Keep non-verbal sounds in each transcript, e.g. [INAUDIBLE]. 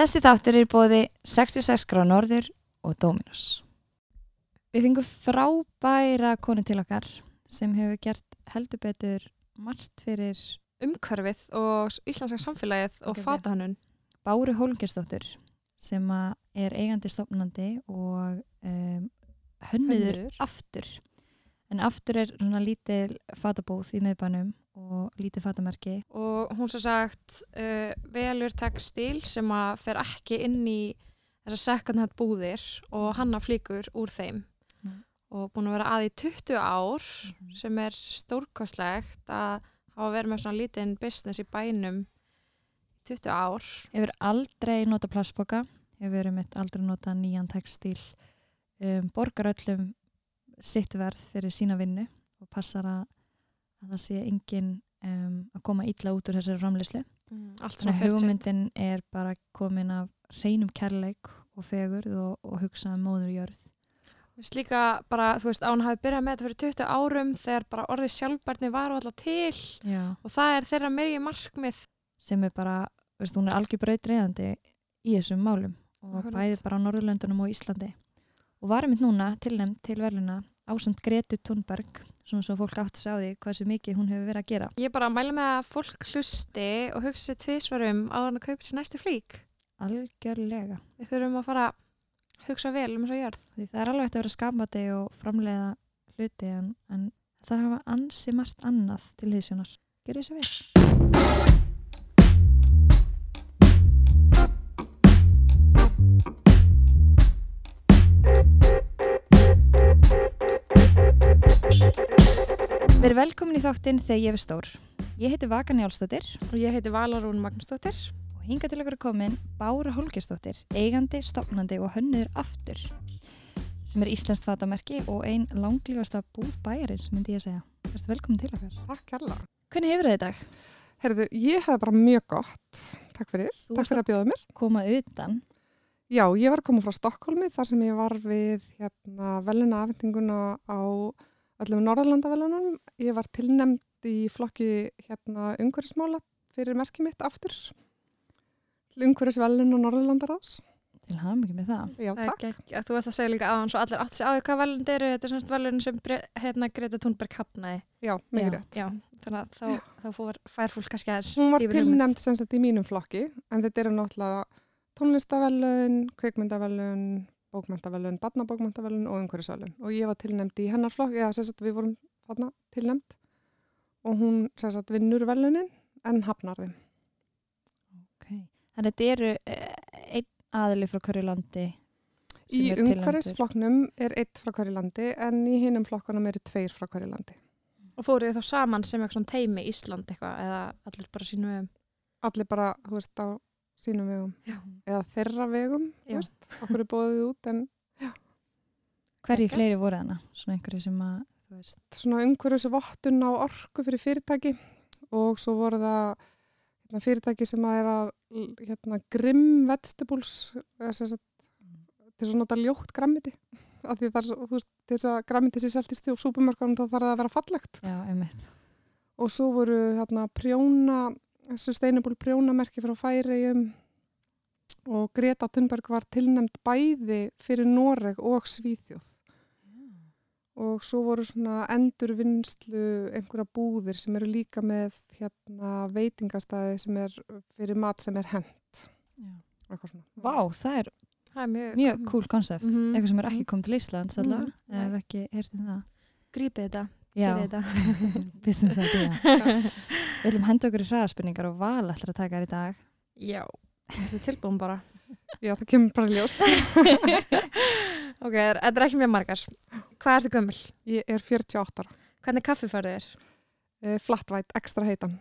Þessi þáttur er bóði 66 grá norður og Dominos. Við fengum frábæra konu til okkar sem hefur gert heldur betur margt fyrir umhverfið og íslenska samfélagið og fatahannun. Báru Hólmgersdóttur sem er eigandi stofnandi og um, hönniður aftur. En aftur er svona lítil fatabúð í miðbænum og lítið fatamerki. Og hún svo sagt uh, velur textil sem að fer ekki inn í þessar second hand búðir og hanna flíkur úr þeim. Mm. Og búin að vera að í 20 ár sem er stórkostlegt að hafa verið með svona lítinn business í bænum í 20 ár. Hefur aldrei nota plastboka, hefur verið mitt aldrei nota nýjan textil, um, borgar öllum sitt verð fyrir sína vinnu og passar að, að það sé engin um, að koma illa út úr þessari framleyslu. Mm, Þannig að hugmyndin er bara komin af hreinum kærleik og fegurð og, og hugsa um móður jörð. Veist líka bara, þú veist, hún hafi byrjað með þetta fyrir 20 árum þegar bara orðið sjálfbarni var alltaf til Já. og það er þeirra meiri markmið. Sem er bara, veist, hún er algjör brautreiðandi í þessum málum og Akkurat. bæði bara á Norðurlöndunum og Íslandi. Og varum mitt núna tilnæmt til verðluna ásand Gretu Thunberg, svona svo fólk átt að sjá því hversu mikið hún hefur verið að gera. Ég bara mæla með að fólk hlusti og hugsi tvísvarum á hann að kaupa sér næstu flík. Algjörlega. Við þurfum að fara að hugsa vel um þess að jörð. Því það er alveg hægt að vera skapandi og framleiða hluti en, en það er að hafa ansi margt annað til hýðsjónar. Gjör þessu vel. Verið velkomin í þáttinn þegar ég er stór. Ég heiti Vaka Njálsdóttir Og ég heiti Valarún Magnúsdóttir. og hinga til okkur er komin Bára Holgersdóttir, eigandi, stopnandi og hönnuður aftur sem er Íslands fatamerki og ein langlífasta búð bæjarins myndi ég að segja. Verður velkomin til okkar. Takk kærlega. Hvernig hefur þið í dag? Herðu, ég hef bara mjög gott. Takk fyrir. Þú Takk fyrir að bjóða mér. Koma utan. Já, ég var að koma frá Stokkólmi þar sem ég var við hérna, veluna afhendinguna á öllum Norðurlandavelunum. Ég var tilnæmt í flokki hérna, umhverfismála fyrir merkið mitt aftur. Umhverfisvelun og Norðurlandaráðs. Til hafa mikið með það. Já, takk. ekki, þú varst að segja líka aðan svo allir átt sig á því hvað velund eru. Þetta er semst velun sem hérna Greta Thunberg hafnaði. Já, mikið rétt. Já, þannig að þá, þá fór, fær fólk kannski aðeins. Hún var yfir hugmynd. tilnæmt sem sagt í mínum flokki en þetta eru náttúrulega tónlistavelun, kveikmyndavelun, bókmyndavelun, barnabókmyndavelun og umhverfisvelun og ég var tilnæmt í hennar flokk, eða sagt við vorum þarna tilnæmt og hún sagt vinnur velunin en hafnar þeim. Okay. Þannig að þetta eru eh, einn aðli frá hverju landi Í er tilnefndur. umhverfisflokknum er eitt frá hverju landi en í hinnum flokkunum eru tveir frá hverju landi. Og fóruð þá saman sem eitthvað teimi Ísland eitthvað eða allir bara sínum um. Allir bara, þú veist, á sínum vegum Já. eða þeirra vegum, Já. okkur er bóðið út en Hverju Ok. fleiri voru þarna? Svona einhverju sem að, veist, svona umhverfis vottun á orku fyrir fyrirtæki og svo voru það hérna, fyrirtæki sem að er að hérna, grimm vegetables eða sem sagt, til þess að nota ljótt grammiti af því þess að grammiti sér seltist í súpumörkunum þá þarf það að vera fallegt já, einmitt. og svo voru hérna prjóna sustainable prjónamerki frá Færiðum og Greta Thunberg var tilnæmt bæði fyrir Noreg og Svíþjóð og svo voru svona endurvinnslu einhverja búðir sem eru líka með hérna veitingastæði sem er fyrir mat sem er hent Já. eitthvað svona. Vá, það er Það er mjög, mjög cool koncept. Mhm. Eitthvað sem er ekki komið til Íslands Mhm. allavega, Nei. ef ekki heyrst um það. Grípið þetta. Já, gerið þetta. [LAUGHS] business idea. [LAUGHS] Við ætlum að henda okkur í hraðaspurningar og val ætlar að taka þær í dag. Já, þetta er tilbúin bara. [LAUGHS] Já, það kemur bara ljós. ok, þetta er ekki mjög margar. Hvað ertu gömul? Ég er 48 ára. Hvernig kaffi færðu þér? Eh, Flat white, ekstra heitan.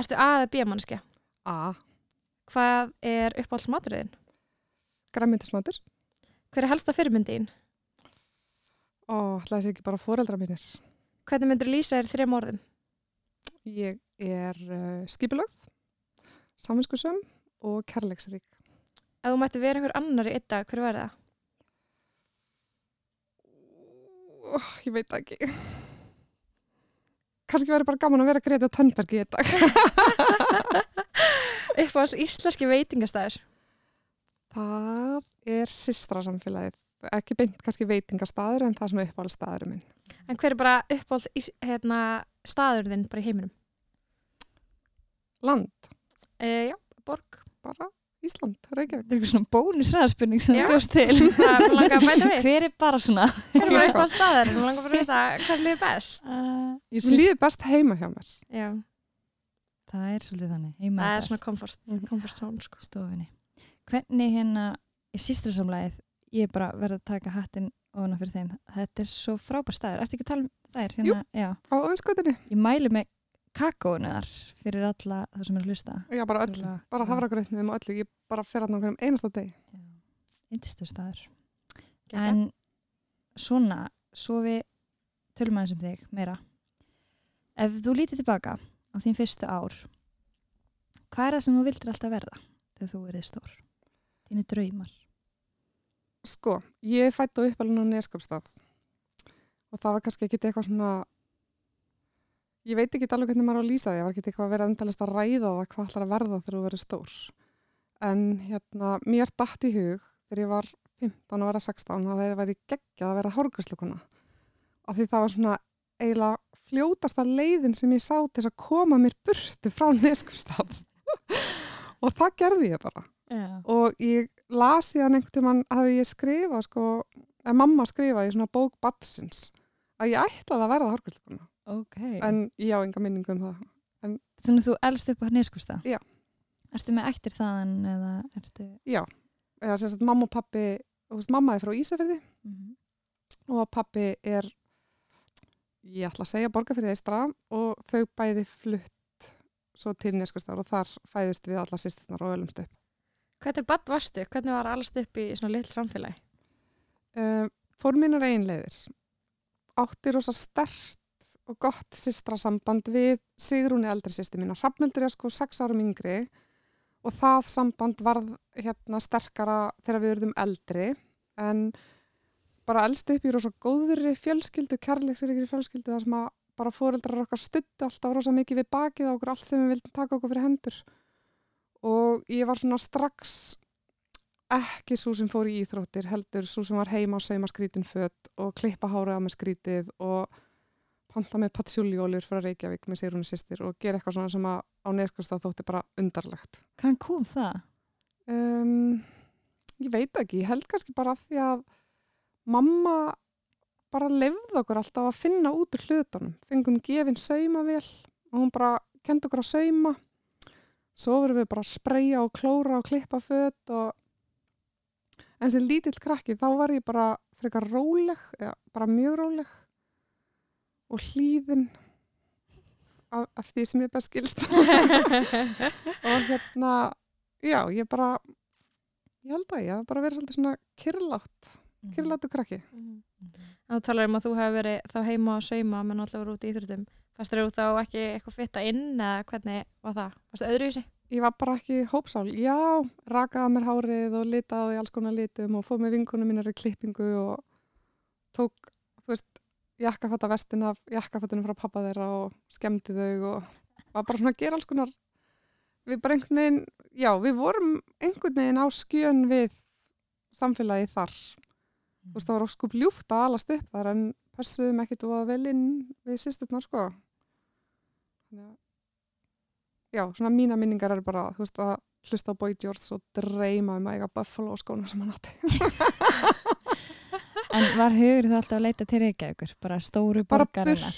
Ertu A eða B mannskja? A. Hvað er uppáhalds maturðin? Græmyndismatur. Hver er helsta fyrirmyndin? Ó, ætlaði sér ekki bara fóreldra mínir. Hvernig myndur lýsa þér þrejum orðum? Ég er uh, skipilögð, saminskusum og kærleiksrík. Ef þú mætti vera einhver annar í dag, hver var það? Ó, ég veit ekki. Kannski væri bara gaman að vera Greta Thunberg í þetta. [LAUGHS] Uppáhalds íslenski veitingastæður? Það er systra samfélagið. Ekki beint kannski veitingastaður en það er svona uppáhaldstaðurum minn. En hver er bara uppáld hérna, bara í heiminum? Land, E, já, borg. bara Ísland, Reykjavík. Þetta er eitthvað svona bónusræðspurning sem þú bjóst til. [LAUGHS] Það er langar að bæta við. Hver er bara svona? Hver er bara uppáld staður? Mér langar bara að vita hvað er best. Uh, líður best heima hjá mér. Já, það er svolítið þannig. Heima það er best. svona comfort, Mhm. comfort zone, sko. stofinni. Hvernig hérna í sýstrasamlæðið, ég er bara verið að taka hattin ofan fyrir þeim. Þetta er svo frábær staður. Ertu ekki að tala um þær? Hérna, já. Á önskutinni. Ég mæli með kakóinu þar fyrir alla það sem er að hlusta. Já, bara öll. Trúlega. Bara hafragrautnum og öllu. Ég bara fer að nákvæmum einasta deg. Indistu staður. Geggjað. En svona, svo við tölum aðeins um þig meira. Ef þú lítið tilbaka á þín fyrstu ár, hvað er það sem þú vildir alltaf verða þegar þú verið stór? Þínu draumar. Sko, ég fætt á uppalinn á Neskjöpstað og það var kannski ekki eitthvað svona ég veit ekki alveg hvernig maður á að lýsa því, ég var ekki eitthvað að vera endalist að ræða það hvað ætlar að verða þegar þú verður stór. En hérna, mér datt í hug þegar ég var 15 og verða 16 að það væri geggjað að vera hárgræslukuna af því það var svona eiginlega fljótasta leiðin sem ég sá til að koma mér burtu frá Neskjöpstað [LAUGHS] og það gerði ég bara. Já. og ég las síðan einhvern tímann að ég skrifa sko, að mamma skrifa í svona bók Batsins að ég ætlaði að verða hárkvöldkona Ok. en ég á enga minningu um það Þannig að þú elst upp á Neskústa? Já. Ertu með ættir þaðan eða ertu... já, eða sem sagt mamma og pappi veist, mamma er frá Ísafirði Mm og pappi er ég ætla að segja borgarfyrði eistra og þau bæði flutt svo til Neskvistar og þar fæðist við alla sýsturnar og ölumst upp Hvernig badd varstu? Hvernig var allast upp í svona lill samfélagi? uh, fór mínar eiginleiðir átti rosa stert og gott sýstrasamband við Sigrúni eldri sýsti mína. Hrafnildur er sko sex árum yngri og það samband varð hérna sterkara þegar við erum eldri en bara elst upp í rosa góðri fjölskyldu, kærleiksirikri fjölskyldu þar sem að bara fóreldrar okkar stuttu alltaf rosa mikið við bakið á okkur allt sem við vildum taka okkur fyrir hendur og ég var svona strax ekki svo sem fór í íþróttir heldur svo sem var heima og sauma skrítin fött og klippa hárið á með skrítið og panta með patsjúljólir frá Reykjavík með Sigrúni sýstir og gera eitthvað svona sem að á neskustaf þótti bara undarlegt. Hvaðan kom það? Um, ég veit ekki, ég held kannski bara að því að mamma bara lefði okkur alltaf að finna út úr hlutunum. Fengum gefin saumavél og hún bara kendi okkur að sauma. Svo vorum við bara að spreyja og klóra og klippa fött og en sem lítill krakki þá var ég bara frekar róleg, eða bara mjög róleg og hlýðin af, af því sem ég best skilst. [LAUGHS] Og hérna já, ég bara ég held að ég hef bara verið svolítið svona kyrlátt, kyrláttu krakki. Þú talar um að þú hefur verið þá heima að sauma menn alltaf voru út í íþróttum. Fannst þér þá ekki eitthvað fitta inn eða hvernig var það? Fannst það öðruvísi? ég var bara ekki hópsál, já rakaði mér hárið og litaði í alls konar litum og fóð með vingunum mínar í klippingu og tók, þú veist jakkafatta vestin af jakkafattunum frá pappa þeirra og skemmti þau og var bara svona að gera alls konar við bara einhvern veginn, já, við vorum einhvern veginn á skjön við samfélagi þar þú veist, það var óskup ljúft að alast upp þar en passuðum ekkit og að vel inn við sýsturnar, sko þannig að já, svona mína minningar eru bara, þú veist, að hlusta á Boy George og dreyma um að eiga Buffalo skóna sem hann átti En var hugur það alltaf að leita til Reykjavíkur? Bara stóru bara borgarinnar?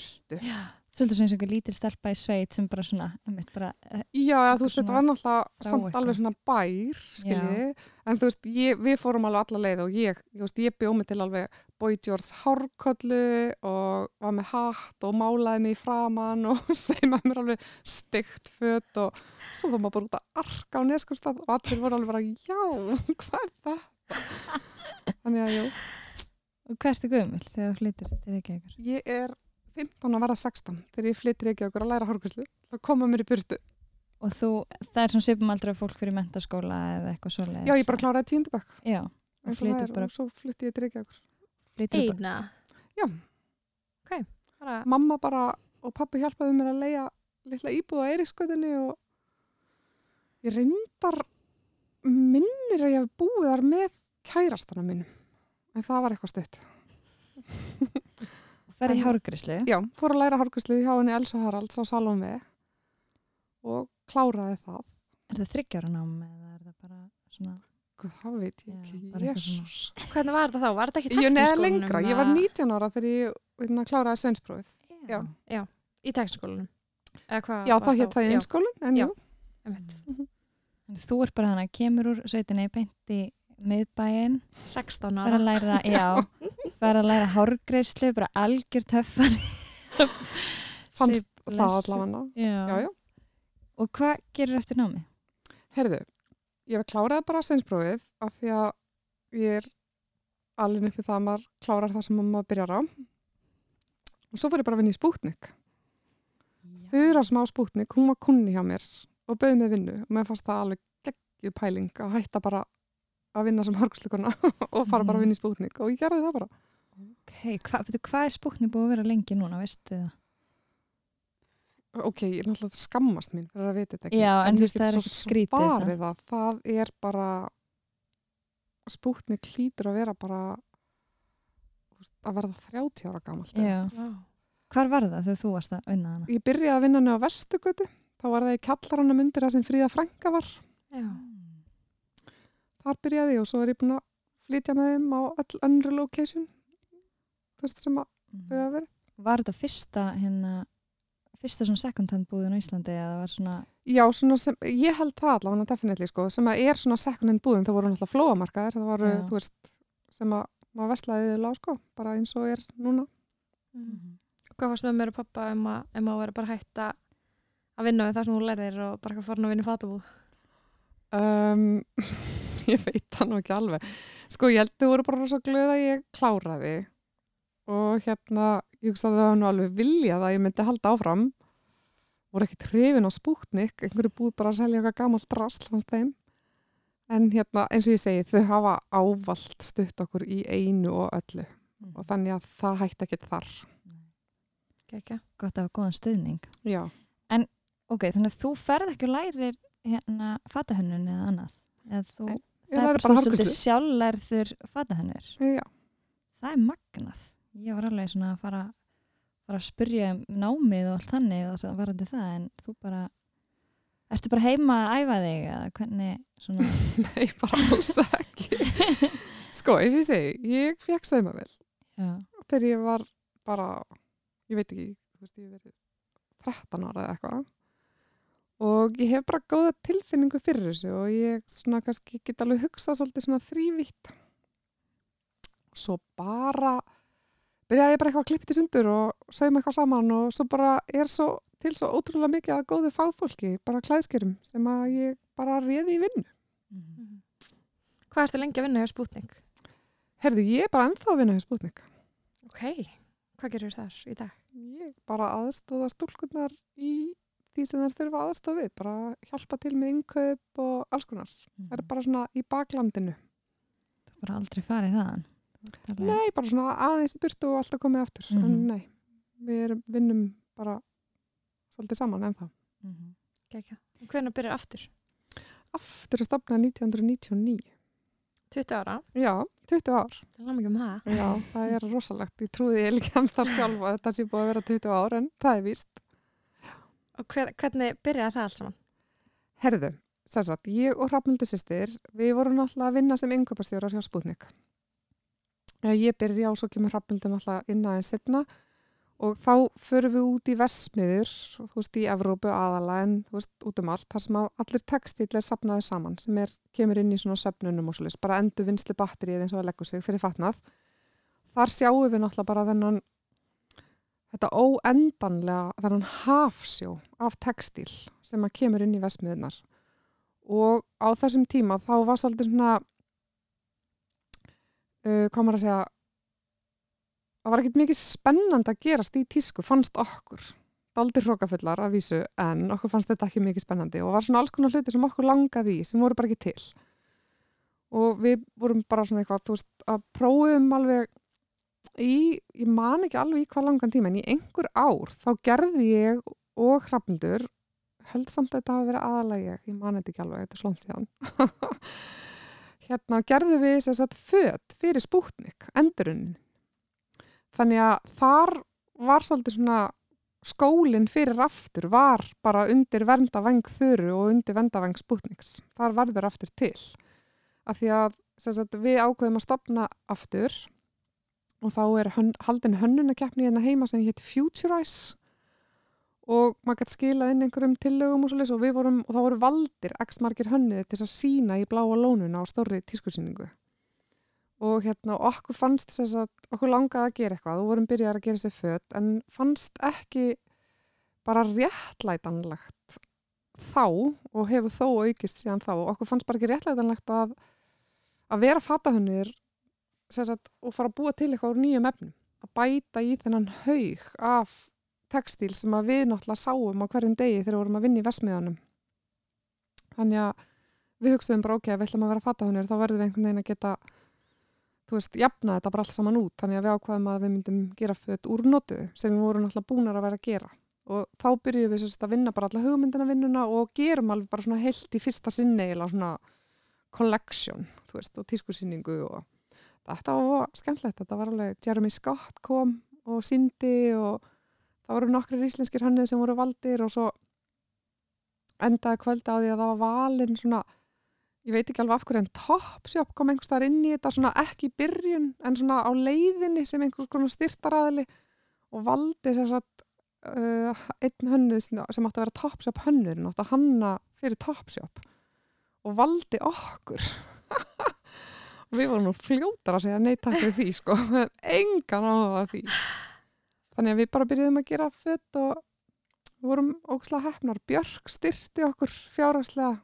Svolítið og einhver lítil stelpa í sveit sem bara svona, einmitt bara, eh, Já, eða, þú veist, þetta var náttúrulega samt eitthvað. alveg svona bær, skilji, en þú veist, ég, við fórum alveg alla leið og ég, ég, ég bjóð mig til alveg Boy George hárkollu og var með hatt og málaði mig framann og [LAUGHS] seimaði mér alveg stygt fött og svo fór maður bara út að arka á neskustaf og allir voru alveg bara, já, [LAUGHS] hvað er þetta? Þannig að, jú, og hvert er gömul þegar þú flyttir til Reykjavíkur? ég er 15 að verða 16 þegar ég flyttir okkur að læra hárkollu, þá koma mér í burtu. Og þú, það er svona svipum aldrei fólk fyrir mentaskóla eða eitthvað svoleiðis? Já, ég bara kláraði tíundabökk. Já, og og bara, og svo flytti ég til Reykjavíkur. Eina? Já. Ok, bara, Mamma bara og pappi hjálpaði mér að leia litla íbúð á Eiríksgötunni og ég reyndar minni minnir að ég hef búið þar með kærastana mínum. En það var eitthvað stutt. [LAUGHS] ferði í En- hárgrislu Já, fór að læra hárgæslu hjá henni Elsa Haralds á Salome og kláraði það. er það þryggjára nám eða er það bara svona Guð, það veit ég Já, ekki. Jésús. Hvernig var þetta þá? Var þetta ekki Ég neða lengra. Ég var eða- 19 ára þegar ég hérna, kláraði sveinsprófið. Já. Í tekniskólanum? Eða hvað Já, það hétt það í Já, einskólinn, en Já. að þú ert bara þannig að kemur úr sveitinni beint í miðbæinn 16 fer að ára. læra, já [LAUGHS] fer að læra hárgreislu, bara algjör töffar Fannst það allavega. já. Já, já. og hvað gerir eftir námi? Herðu, ég kláraði bara sveinsprófið af því að ég er alveg við það að maður klárar það sem maður byrjar á. Og svo fór ég bara að vinna í Spútnik. Þura smá Spútnik, hún var kunni hjá mér og bauði mig vinnu og mér fannst það alveg geggju pæling að hætta bara að vinna sem hörgslukona [LAUGHS] og fara bara að vinna í Spútnik og ég gerði það bara. ok, hva, hvað er spúknir búið að vera lengi núna, veistu það? Ok, ég er náttúrulega skammast mín fyrir að vita þetta ekki. Já, en þú veist, það er svo ekkert skrítið, svarið Það, það er bara, Spútnik hlýtur að vera bara að verða 30 ára gamalt. já, Vá. hvar var það þegar þú varst að vinna hana? Ég byrjaði að vinna henni á Vestugötu, þá var það í kjallaranum undir það sem Fríða Frænka var. Já. Þar byrjaði ég og svo er ég búin að flytja með þeim á öll önnur location, þú veist sem að þau hafa verið. var þetta fyrsta hérna fyrsta svona second hand búðin á Íslandi eða var svona Já, svona sem, ég held það allavega definitely sko, sem að er svona second hand búðin, það voru náttúrulega flóamarkaðir, það voru, Já. þú veist, sem að maður veslaði lág sko, bara eins og er núna. Mm. Hvað fannst með mér og pappa um að, um að vera bara hægt að vinna við það sem þú lærðir og bara eitthvað farin að vinna í fatabúð? Um, [LAUGHS] ég veit það nú ekki alveg. Sko, ég held þau voru bara svo glöð að ég kláraði og hérna, ég hugsaði að það var nú alveg viljað að ég myndi halda áfram. Voru ekki trefin á spútnik, einhverju búð bara að selja eitthvað gamalt drasl fannst þeim. En hérna, eins og ég segi, þau hafa ávalt stutt okkur í einu og öllu og þannig að það hætti ekkert þar. Gekja. gott að hafa góðan stuðning Já. ok, þannig að þú ferð ekki og lærir hérna fatahönnun eða annað eða þú, Ég það er bara bara svolítið sjálflærður fatahönnur Já. það er magnað ég var alveg svona að fara, fara að spyrja um námið og allt þannig og það varandi það en þú bara ertu bara heima að æfa þig eða hvernig svona [LAUGHS] Nei, bara alls ekki. [LAUGHS] sko, eins og ég segi, ég fekk saumavel. já, þegar ég var bara, ég veit ekki, þú veist, ég verið 13 ára eða eitthvað og ég hef bara góða tilfinningu fyrir þessu og ég svona kannski get alveg hugsað svolítið svona þrývitt svo bara byrjaði ég bara eitthvað að klippa til sundur og sauma eitthvað saman og svo bara er svo til svo ótrúlega mikið að góðu fagfólki bara klæðskerum sem að ég bara réði í vinnu. Mhm. Hvað ertu lengi að vinna hjá Sputnik? Herðu, ég er bara ennþá að vinna hjá Sputnik. Ok, hvað gerur þar í dag? Ég bara aðstóða stúlkunar í því sem þær þurfa aðstofa við, bara hjálpa til með innkaup og alls konar. Það er bara svona í baklandinu. þú bara aldrei farið þaðan Nei, bara svona aðeins í burtu og alltaf komið aftur. En Mhm. nei, við erum, vinnum bara svolítið saman ennþá. Mhm. Gekja. Og hvernig byrjar aftur? Aftur að stopna 1999. 20 ára? Já, 20 ár. Það er um það. Já, það er rosalegt. Ég trúði ég líka en það sjálf að þetta sé búið að vera 20 ár en það er víst. Og hver, hvernig byrjar það allt saman? Herðu, sem sagt, ég og Hrafnildur sýstir, við vorum náttúrulega að vinna sem yngöpastjórar hjá Sputnik. Eh, Ég byrja og svo kemur Hrafnildur náttúrulega inn aðeins setna og þá förum við út í vesmiður, þú veist, í Evrópu aðala en þú veist, út um allt, þar sem allir textill er sapnaður saman, sem er, kemur inn í svona söfnunum og svolítið, bara endur vinsli batterið eins og að leggur sig fyrir fatnað. Þar sjáum við náttúrulega bara þennan þetta óendanlega, þennan hafsjó af textil sem að kemur inn í vesmiðunar og á þessum tíma þá var svolítið svona uh, hvað maður að segja? Það var ekkert mikið spennand að gerast í tísku, fannst okkur. Daldir hrókafullar að vísu en okkur fannst þetta ekki mikið spennandi og var svona alls konar hluti sem okkur langaði í sem voru bara ekki til. Og við vorum bara svona eitthvað þú veist, að prófum alveg í, ég man ekki alveg í hvað langan tíma en í einhver ár þá gerði ég og Hrafnildur held samt að þetta hafi verið aðalega ég, man þetta ekki alveg, þetta er slónt síðan [LAUGHS] hérna gerðum við sem sagt föt fyrir spútnik, endurunnin. Þannig að þar var svolítið svona skólinn fyrir aftur var bara undir verndaveng þuru og undir verndaveng spútniks. Þar verður aftur til. Af því að sagt, við ákveðum að stopna aftur og þá er hön, haldin hönnunarkeppni hérna heima sem hétt Futurize og maður gæti skilað inn einhverjum tillögum og svo leys og við vorum, og þá voru valdir x margir hönnuði til að sína í bláa lónuna á stórri tískusýningu. Og hérna okkur fannst þess að okkur langaði að gera eitthvað og vorum byrjaði að gera sér fött en fannst ekki bara réttlætanlegt þá og hefur þó aukist síðan þá. Og okkur fannst bara ekki réttlætanlegt að, að vera fatahönnir og fara að búa til eitthvað úr nýjum efnum að bæta í þennan haug af textíl sem að við náttúrulega sáum á hverjum degi þegar við vorum að vinna í vesmiðanum þannig að við hugstuðum bara ok, við ætlum að vera fatahönnir þá verðum við einhvern veginn að geta þú veist, jafna þetta bara alls saman út. Þannig að við ákvaðum að við myndum gera fött úr notu sem við vorum náttúrulega búinar að vera að gera. Og þá byrjuðum við sérst að vinna bara alla hugmyndina vinnuna og gerum alveg bara svona heilt í fyrsta sinni eða svona collection, þú veist, og tískusýningu og þetta var skemmtilegt, þetta var alveg Jeremy Scott kom og síndi og það voru nokkru íslenskir hönnið sem voru valdir og svo endaði kvölda á því að það var valin svona ég veit ekki alveg af hverju en Topshop kom einhvers þar inn í þetta svona ekki í byrjun en svona á leiðinni sem einhvers konar styrtaræðili og valdi þess að uh, einn hönnuð sem átti að vera Topshop hönnur og átti að hanna fyrir Topshop og valdi okkur. [LAUGHS] Og við vorum nú fljótar að segja neyta fyrir því sko. [LAUGHS] Engan á því þannig að við bara byrjuðum að gera fött og vorum ógslag hefnar Björk styrti okkur fjárhagslega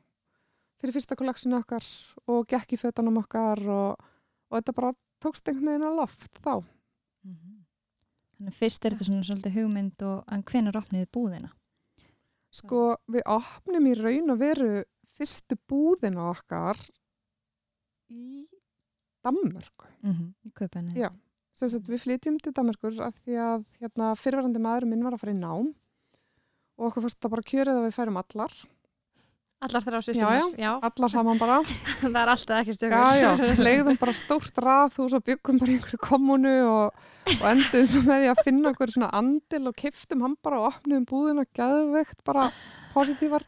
fyrir fyrsta kolleksinu okkar og gekk í fötunum okkar og, og þetta bara tókst einhvern veginn að loft þá. Mm -hmm. Þannig fyrst er þetta svona svolítið hugmynd og en hvenar opniði búðina? Sko við opnum í raun og veru fyrstu búðina okkar í Danmörku. Mm -hmm. Í köpenni. Já, að við flytjum til Danmörkur af því að hérna, fyrirvarandi maður minn var að fara í nám og okkur fannst það bara kjörið að við færum allar Allar sýstunar, já, já, allar saman bara. [LAUGHS] það er alltaf ekki já, [LAUGHS] leiðum bara stórt raðhús og byggum bara einhverju kommunu og, og endur svo með því að finna einhverju svona andil og kiftum hann bara og opnum búðin og gæðveikt bara positívar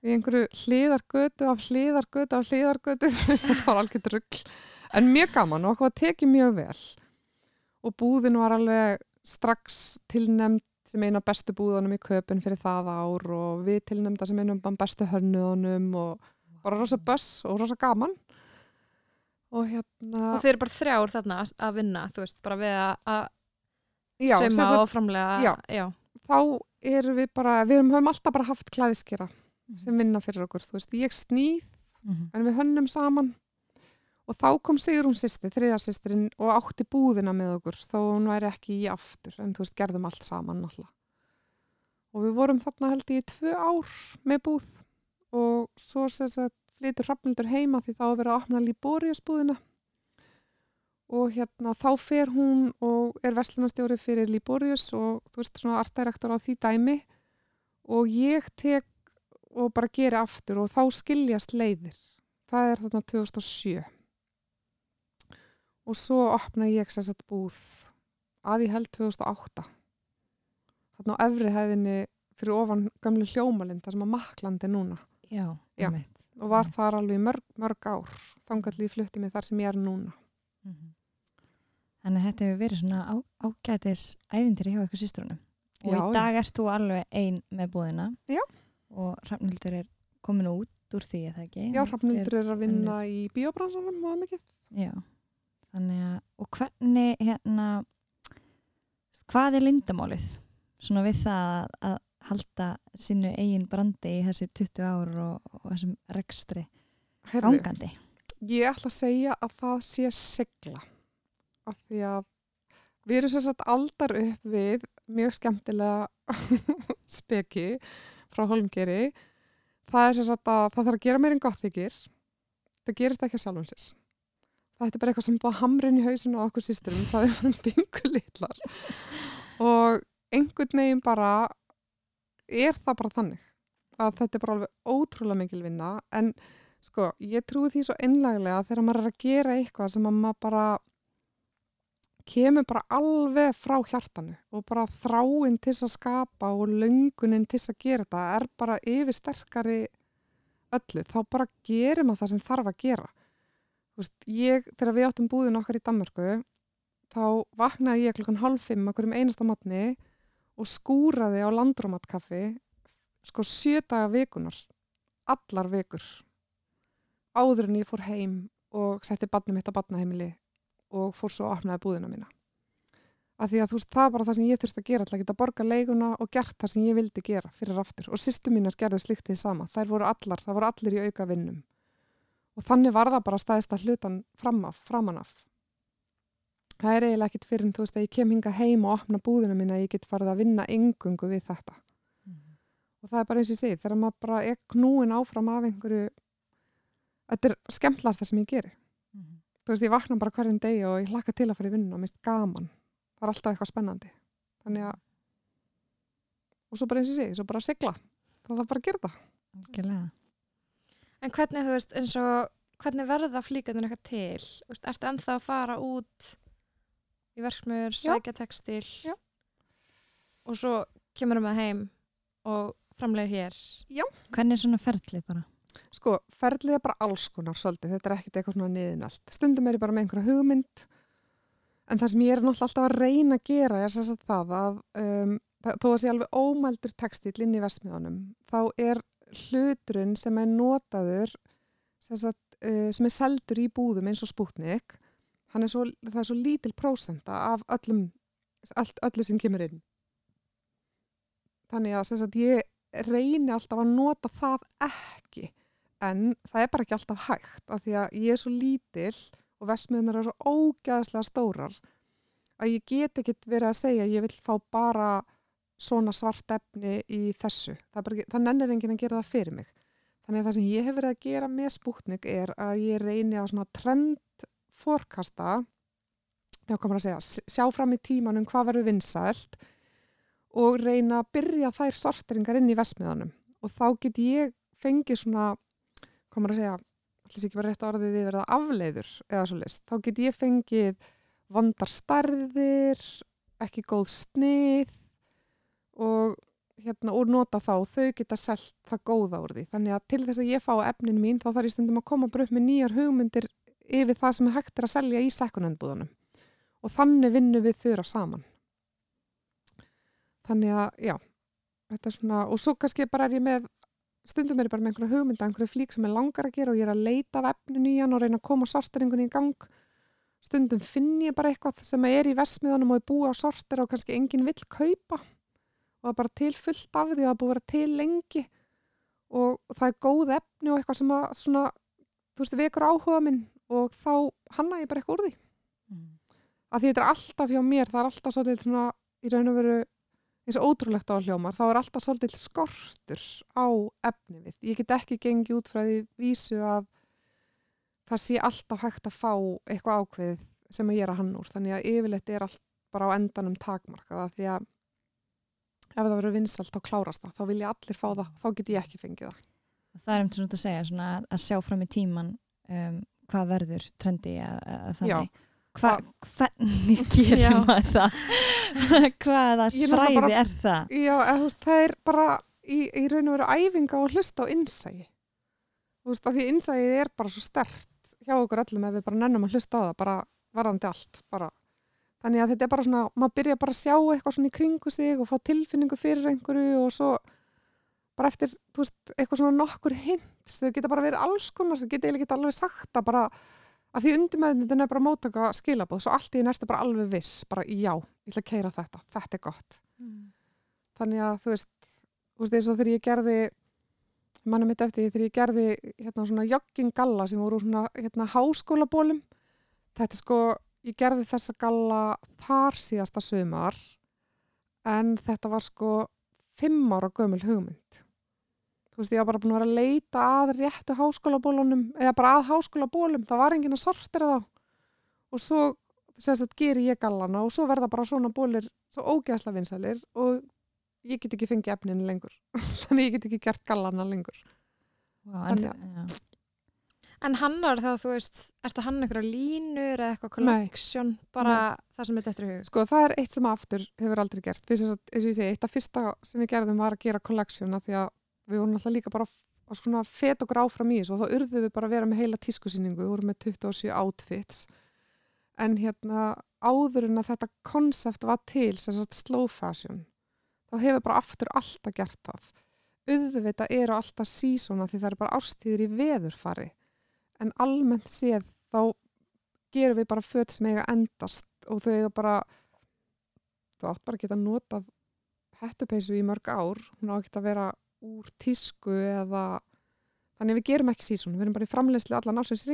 í einhverju hliðargötu af hliðargötu af hliðargötu, [LAUGHS] það var alveg ruggl. En mjög gaman og okkur var tekið mjög vel og búðin var alveg strax tilnemd sem eina bestu búðunum í köpun fyrir það ár og við tilnæmda sem einum bestu hönnuðunum og bara rosa böss og rosa gaman og hérna og þeir eru bara þrjár þarna að vinna þú veist, bara við að söma og framlega já, já. þá erum við bara við höfum alltaf bara haft klæðiskera mm. sem vinna fyrir okkur, þú veist, ég snýð mm -hmm. en við hönnum saman Og þá kom Sigrún sýsti, þriðarsýstirinn og átti búðina með okkur þó hún væri ekki í aftur en þú veist, gerðum allt saman alltaf. Og við vorum þarna held ég í tvö ár með búð og svo sess að flytur Hrafnildur heima því þá að vera að opna Liborius búðina og hérna þá fer hún og er verslunarstjóri fyrir Liborius og þú veist svona artdirektor á því dæmi og ég tek og bara gera aftur og þá skiljast leiðir. Það er þarna 2007 og svo opna ég sérsett búð að ég held 2008 þarna á efri hæðinni fyrir ofan gamlu hljómalind þar sem að maklandi núna. Já, Já. og var þar alveg mörg, mörg ár þangallið flutti mig þar sem ég er núna. Mm -hmm. Þannig að þetta hefur verið svona á, ágætis ævindir hjá ykkur sýstrunum og Já, í dag ert þú alveg ein með búðina. Já. og Hrafnildur er komin út úr því það ekki? Já, Hrafnildur er að vinna í biobransanum og mikið. Já þannig að, og hvernig hérna hvað er lindamálið? Svona við það að, að halda sínu eigin brandi í þessi 20 ár og, og þessum rekstri ángandi Ég ætla að segja að það sé segla af því að við erum sérstaklega aldar upp við mjög skemmtilega [LAUGHS] speki frá holmgeri það er sérstaklega að það þarf að gera meirinn gott þykir. Það gerist ekki sjálfum sérs þetta er bara eitthvað sem búið að hamra inn í hausinu á okkur sýsturum, það er bara bingu litlar og einhvern veginn bara er það bara þannig að þetta er bara alveg ótrúlega mikil vinna en Sko, ég trúi því svo einlæglega þegar maður er að gera eitthvað sem að maður bara kemur bara alveg frá hjartanu og bara þráinn til að skapa og löngunin til að gera þetta er bara yfir sterkari öllu, þá bara gerir maður það sem þarf að gera. Veist, ég, þegar við áttum búðin okkar í Danmarku, þá vaknaði ég klukkan hálf fimm okkur um einasta matni og skúraði á landrómatkaffi sko sjö daga vikunar, allar vikur, áður en ég fór heim og setti badnum mitt á badnaheimili og fór svo að opnaði búðina mína. Af því að þú veist, það er bara það sem ég þurfti að gera, alltaf geta borga leiguna og gert það sem ég vildi gera fyrir aftur. Og sýstu mínar gerðu slikt því sama. Þær voru allar, það voru allir í auka vinnum. Og þannig var það bara staðist að hlutan framaf, framanaf. Það er eiginlega ekkit fyrir en þú veist að ég kem hinga heim og opna búðina mína að ég get farið að vinna engungu við þetta. Og það er bara eins og ég segi, þegar maður bara er knúin áfram af einhverju, þetta er skemmtlast það sem ég geri þú veist, ég vakna bara hverjum degi og ég hlakka til að fara í vinnu og mist gaman. Það er alltaf eitthvað spennandi. Þannig að, og svo bara eins og sé, svo bara sigla. Það er bara að gera það. Algjörlega. En hvernig, þú veist, eins og hvernig verða flíkandun eitthvað til? Þú veist, ertu ennþá að fara út í verksmiður, Já. sækja textil Já. og svo kemur um það heim og framlegir hér. Hvernig er svona ferli bara? Sko, ferlið er bara alls konar svolítið. Þetta er ekkert eitthvað svona niðinallt. Stundum er ég bara með einhverja hugmynd. En það sem ég er náttúrulega alltaf að reyna að gera er að það að um, þó að sé alveg ómældur textil inn í versmiðunum, þá er hluturinn sem er notaður sem, sagt, uh, sem er seldur í búðum eins og spútnik er svo, það er svo lítil prósenta af öllum, all, öllu sem kemur inn. Þannig að sagt, ég reyni alltaf að nota það ekki en það er bara ekki alltaf hægt af því að ég er svo lítil og vestmiðunar eru svo ógæðslega stórar að ég get ekkit verið að segja að ég vil fá bara svona svart efni í þessu. Það, nennir enginn að gera það fyrir mig. Þannig að það sem ég hef verið að gera með Sputnik er að ég reyni að svona trend fórkasta, já komur að segja, sjá fram í tímanum hvað verður vinsælt og reyna að byrja þær sorteringar inn í vestmiðanum. Og þá get ég fengið svona, komur að segja, allir ekki bara rétt orðið yfir það afleiður eða svo list. Þá get ég fengið vandar stærðir, ekki góð snið og, hérna, og nota þá, þau geta selt það góða úr því. Þannig að til þess að ég fá efnin mín þá þarf ég stundum að koma bara upp með nýjar hugmyndir yfir það sem er hægt er að selja í sekundendbúðunum. Og þannig vinnum við þurra saman. Þannig að, já, svona, og svo kannski bara er ég með, stundum er ég bara með einhverja hugmynda, einhverju flík sem ég langar að gera og ég er að leita af efninu í hann og reyna að koma sorteringunni í gang. Stundum finn ég bara eitthvað sem er í versmiðunum og er búið á sortir og kannski enginn vill kaupa og það er bara til fullt af því það er búið að vera til lengi og það er góð efni og eitthvað sem að svona, þú veist, vekur áhuga minn og þá hanna ég bara eitthvað úr því. Að því þetta er alltaf hjá mér, það er alltaf svolítið svona, í raun og veru eins og ótrúlegt á hljómar, þá er alltaf svolítið skortur á efni við. Ég get ekki gengið út frá því vísu að það sé alltaf hægt að fá eitthvað ákveðið sem að ég er að hann úr. Þannig að yfirleitt er allt bara á endanum takmarkaða því að ef það verður vinsalt þá klárast það, þá vilja allir fá það, þá get ég ekki fengið það. Það er um til að segja, svona, að- sjá fram í tíman um, hvað verður trendi að, að þannig. Hva, hvernig [LAUGHS] gerir Já. maður það? [LAUGHS] Hvaða Ég fræði bara- er það? Já, eða, það er bara í, í raun og veru æfinga og hlusta á innsægi. Þú veist, að því innsægið er bara svo stert hjá okkur öllum ef við bara nennum að hlusta á það, bara varðandi allt, bara. Þannig að þetta er bara svona, maður byrja bara að sjá eitthvað svona í kringu sig og fá tilfinningu fyrir einhverju og svo bara eftir, þú veist, eitthvað svona nokkur hints, þau geta bara verið alls konar, þau geta eiginlega alveg sagt að bara, að því undir með þetta er bara mótaka skilabóð, svo allt í næstu bara alveg viss, bara já, ég ætla að keira þetta, þetta er gott. Þannig að þú veist, þú veist eins og þegar ég gerði manna mitt eftir því, þegar ég gerði hérna svona joggingalla sem voru svona hérna háskólabólum þetta er sko, ég gerði þessa galla þar síðasta sumar en þetta var sko fimm ára gömul hugmynd. Þú veist, ég var bara búin að vera að leita að réttu háskólabólunum eða bara að háskólabólum, það var enginn að sortira þá. Og svo sagt geri ég gallana og svo verða bara svona bólir svo ógeðsla vinsælir og ég get ekki fengið efninu lengur. [LAUGHS] Þannig ég get ekki gert gallana lengur. En, Þannig já. En hannar þá, þú veist, ertu hann eitthvað línur eða eitthvað Nei. collection, bara það sem er þetta í hug? Sko það er eitt sem aftur hefur aldrei gert. Sem sagt, eins og ég segi, eitt af fyrsta sem við gerðum var að gera collection af því að við vorum alltaf líka bara að svona fet okkur áfram í þessu og þá urðum við bara að vera með heila tískusýningu, við vorum með 27 outfits. En hérna áður en að þetta konsept var til, sem sagt slow fashion, þá hefur bara aftur alltaf gert það. Auðvitað eru alltaf sísona því það eru bara ástíðir í veðurfari. En almennt séð þá gerum við bara föt sem eiga að endast og þau eiga bara þú átt bara að geta notað hettupeysu í mörg ár. Hún á ekki að vera úr tísku eða þannig að við gerum ekki sísun. Við erum bara í framleyslu allan ásins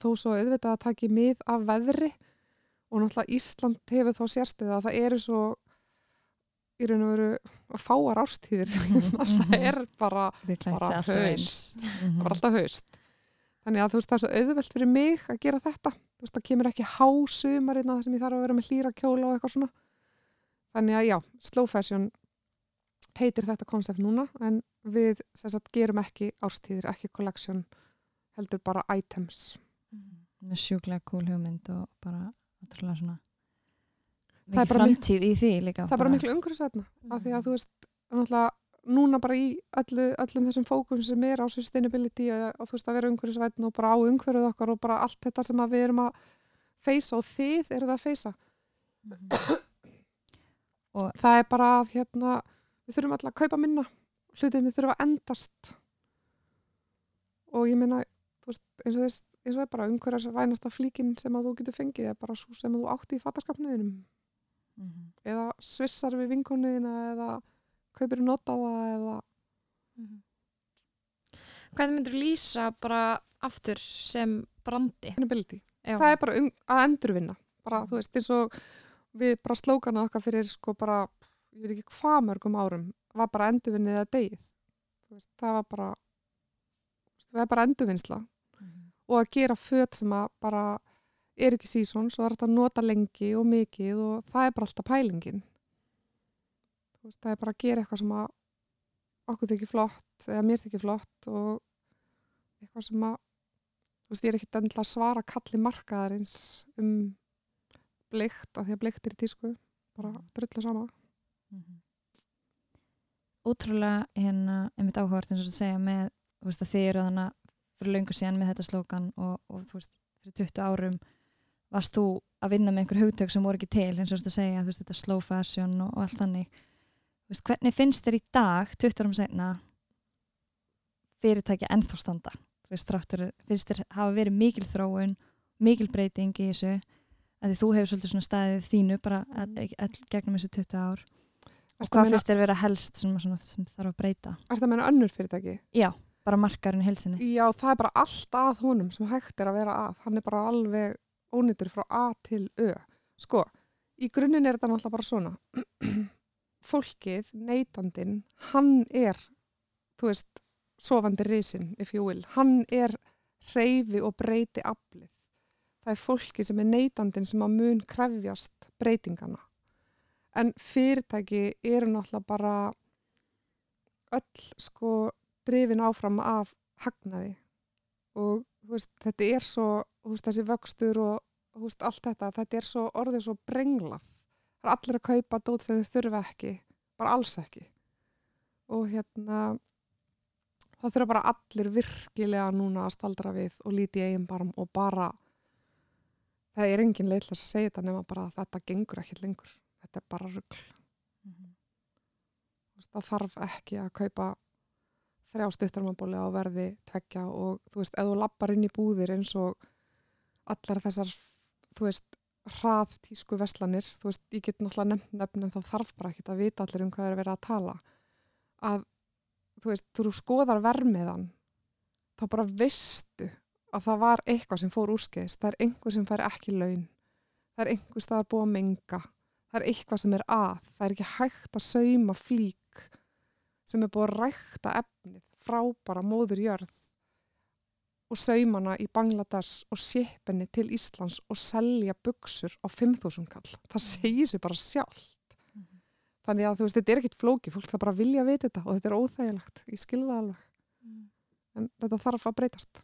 þó svo auðvitað að taki mið af veðri og náttúrulega Ísland hefur þá sérstöðu að það eru svo í raun og veru fáar ástíðir [LAUGHS] [LAUGHS] það er bara bara haust. Mhm. það var alltaf haust þannig að þú veist það er svo auðvelt fyrir mig að gera þetta. Þú veist það kemur ekki hásumarinn að það sem ég þarf að vera með hlýra kjóla og eitthvað svona. Þannig að já, slow fashion heitir þetta konsept núna en við sagt gerum ekki árstíðir, ekki collection heldur bara items. Með sjúklega cool hugmynd og bara ótrúlega svona mikið framtíð í því líka. það er bara miklu umhverfisvætna af því að þú veist, náttúrulega núna bara í öllu, öllum þessum fókum sem er á sustainability og, og þú veist að vera umhverfisvætna og bara á umhverfið okkar og bara allt þetta sem við erum að feysa og þið eru það að feysa Mhm. það er bara að hérna, við þurfum alltaf að kaupa minna hlutinni þurfa að endast og ég veist, eins og þess eins og er bara umhverjars vænasta flíkin sem að þú getur fengið er bara svo sem þú átti í fattaskapnuðinum Mhm. eða svissar við vinkonuðina eða kaupir notaða eða? Hvernig myndur lýsa bara aftur sem brandi? það er bara um, að endurvinna. Bara, þú veist, eins og við bara slókana okkar fyrir sko bara ég veit ekki hvað mörgum árum var bara endurvinnið að degið Þú veist, það var bara þú það er bara endurvinnsla. Mhm. og að gera föt sem að bara er ekki sísón, svo er þetta að nota lengi og mikið og það er bara alltaf pælingin. þú veist, það er bara að gera eitthvað sem að okkur þykir flott eða mér þykir flott og eitthvað sem að þú veist, ég er ekkit endilega að svara kalli markaðarins um bleikt, af því að bleikt er í tísku bara drullu sama. Mhm. Ótrúlega hérna, einmitt áhugavert eins og þú segja með, þú veist að þið eru þannig fyrir löngu síðan með þetta slókan og, og þú veist, fyrir 20 árum varst þú að vinna með einhver hugtök sem voru ekki til, eins og þú veist að segja, þú veist þetta slow fashion og, og allt þannig þú veist, hvernig finnst þér í dag 20 árum seinna fyrirtæki ennþá standa þú veist, þráttur, finnst þér hafa verið mikil þróun, mikil breyting í þessu, að þú hefur svolítið svona staðið þínu bara all, gegnum þessu 20 ár og að hvað finnst þér vera helst sem, svona, sem þarf að breyta? Er það meina önnur fyrirtæki? Já, bara markarinn helsinni. Já, það er bara allt að honum sem hægt er að vera að. Hann er bara alveg ónýttur frá A til Ö. Sko, í grunninn er þetta náttúrulega bara svona. [CLEARS THROAT] Fólkið, neytandinn, hann er, þú veist, sofandi risin, if you will. Hann er hreyfi og breyti aflið. Það er fólki sem er neytandinn sem að mun krefjast breytingana. En fyrirtæki eru náttúrulega bara öll sko drifin áfram af hagnaði og veist, þetta er svo veist, þessi vöxtur og veist, allt þetta, þetta er svo orðið svo brenglað það er allir að kaupa dót sem þau þurfa ekki, bara alls ekki. Og hérna það þurfa bara allir virkilega núna að staldra við og líti í eigin barm og bara það er engin leitlas að segja þetta nema bara að þetta gengur ekki lengur. Þetta er bara rugl. Þú veist, það þarf ekki að kaupa þrjá stuttarmabóli á verði tveggja og þú veist, ef þú lappar inn í búðir eins og allar þessar, þú veist, hrað tísku veslanir, þú veist, ég get náttúrulega nefnt nefn en það þarf bara ekki að vita allir um hvað er verið að tala. Að, þú veist, þú skoðar vermiðan þá bara veistu að það var eitthvað sem fór úrskeiðist, það er einhver sem fær ekki laun, það er einhver búið að menga, það er eitthvað sem er að, það er ekki hægt að sauma flík sem er búið að rækta efnið frá bara móður jörð og saumana í Bangladesh og sépinni til Íslands og selja buksur á 5.000 kall. Það segir sér bara sjálft. Mhm. Þannig að þú veist, þetta er ekkit flóki, fólk það bara vilja að vita þetta og þetta er óþægilegt. Ég skilða alveg. En þetta þarf að breytast.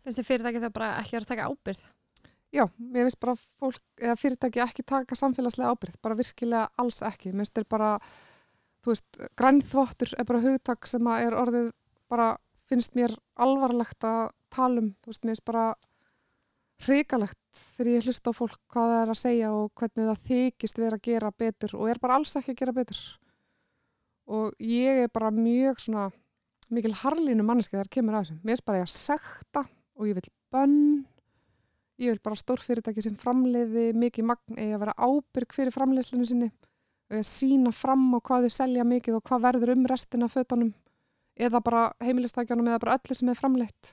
Finnst þið fyrirtæki það bara ekki að taka ábyrð? Já, mér finnst bara fólk, fyrirtæki ekki taka samfélagslega ábyrgð, bara virkilega alls ekki. Mér finnst þeir bara, þú veist, grænþvottur er bara hugtak sem er orðið bara, finnst mér alvarlegt að tala um, þú veist, mér finnst bara hrikalegt þegar ég hlusta á fólk hvað það er að segja og hvernig það þykist vera að gera betur og er bara alls ekki að gera betur. Og ég er bara mjög svona mikil harlínu manneski þegar kemur að þessum. Mér finnst bara ég að sekta og ég vil bönn. Ég vil bara stórfyrirtæki sem framleiði mikið magn. Eða vera ábyrg fyrir framleiðslinu sinni. Og að sína fram á hvað þau selja mikið og hvað verður um restina fötunum eða bara heimilistækjanum eða bara öllu sem er framleitt.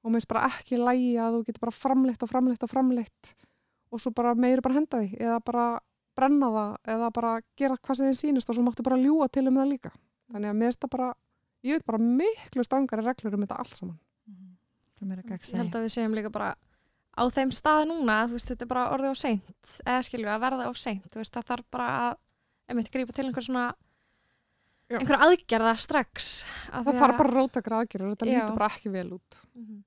Og mér finnst bara ekki lægi að þú getur bara framleitt og framleitt og framleitt og svo bara meiri bara henda því eða bara brenna það eða bara gera hvað sem þið sýnist og svo máttu bara ljúa til um það líka. Þannig að mér finnst það bara ég veit bara miklu strangari reglur um þetta allt saman. Það er meira Ég held að við segjum líka bara á þeim stað núna, þú veist, þetta er bara orðið á seint eða skilju að verða á seint þú veist, það þarf bara að einmitt grípa til einhver svona Já. einhver aðgerða strax af það þarf að- bara rótakra aðgerður, þetta lítur bara ekki vel út Mhm.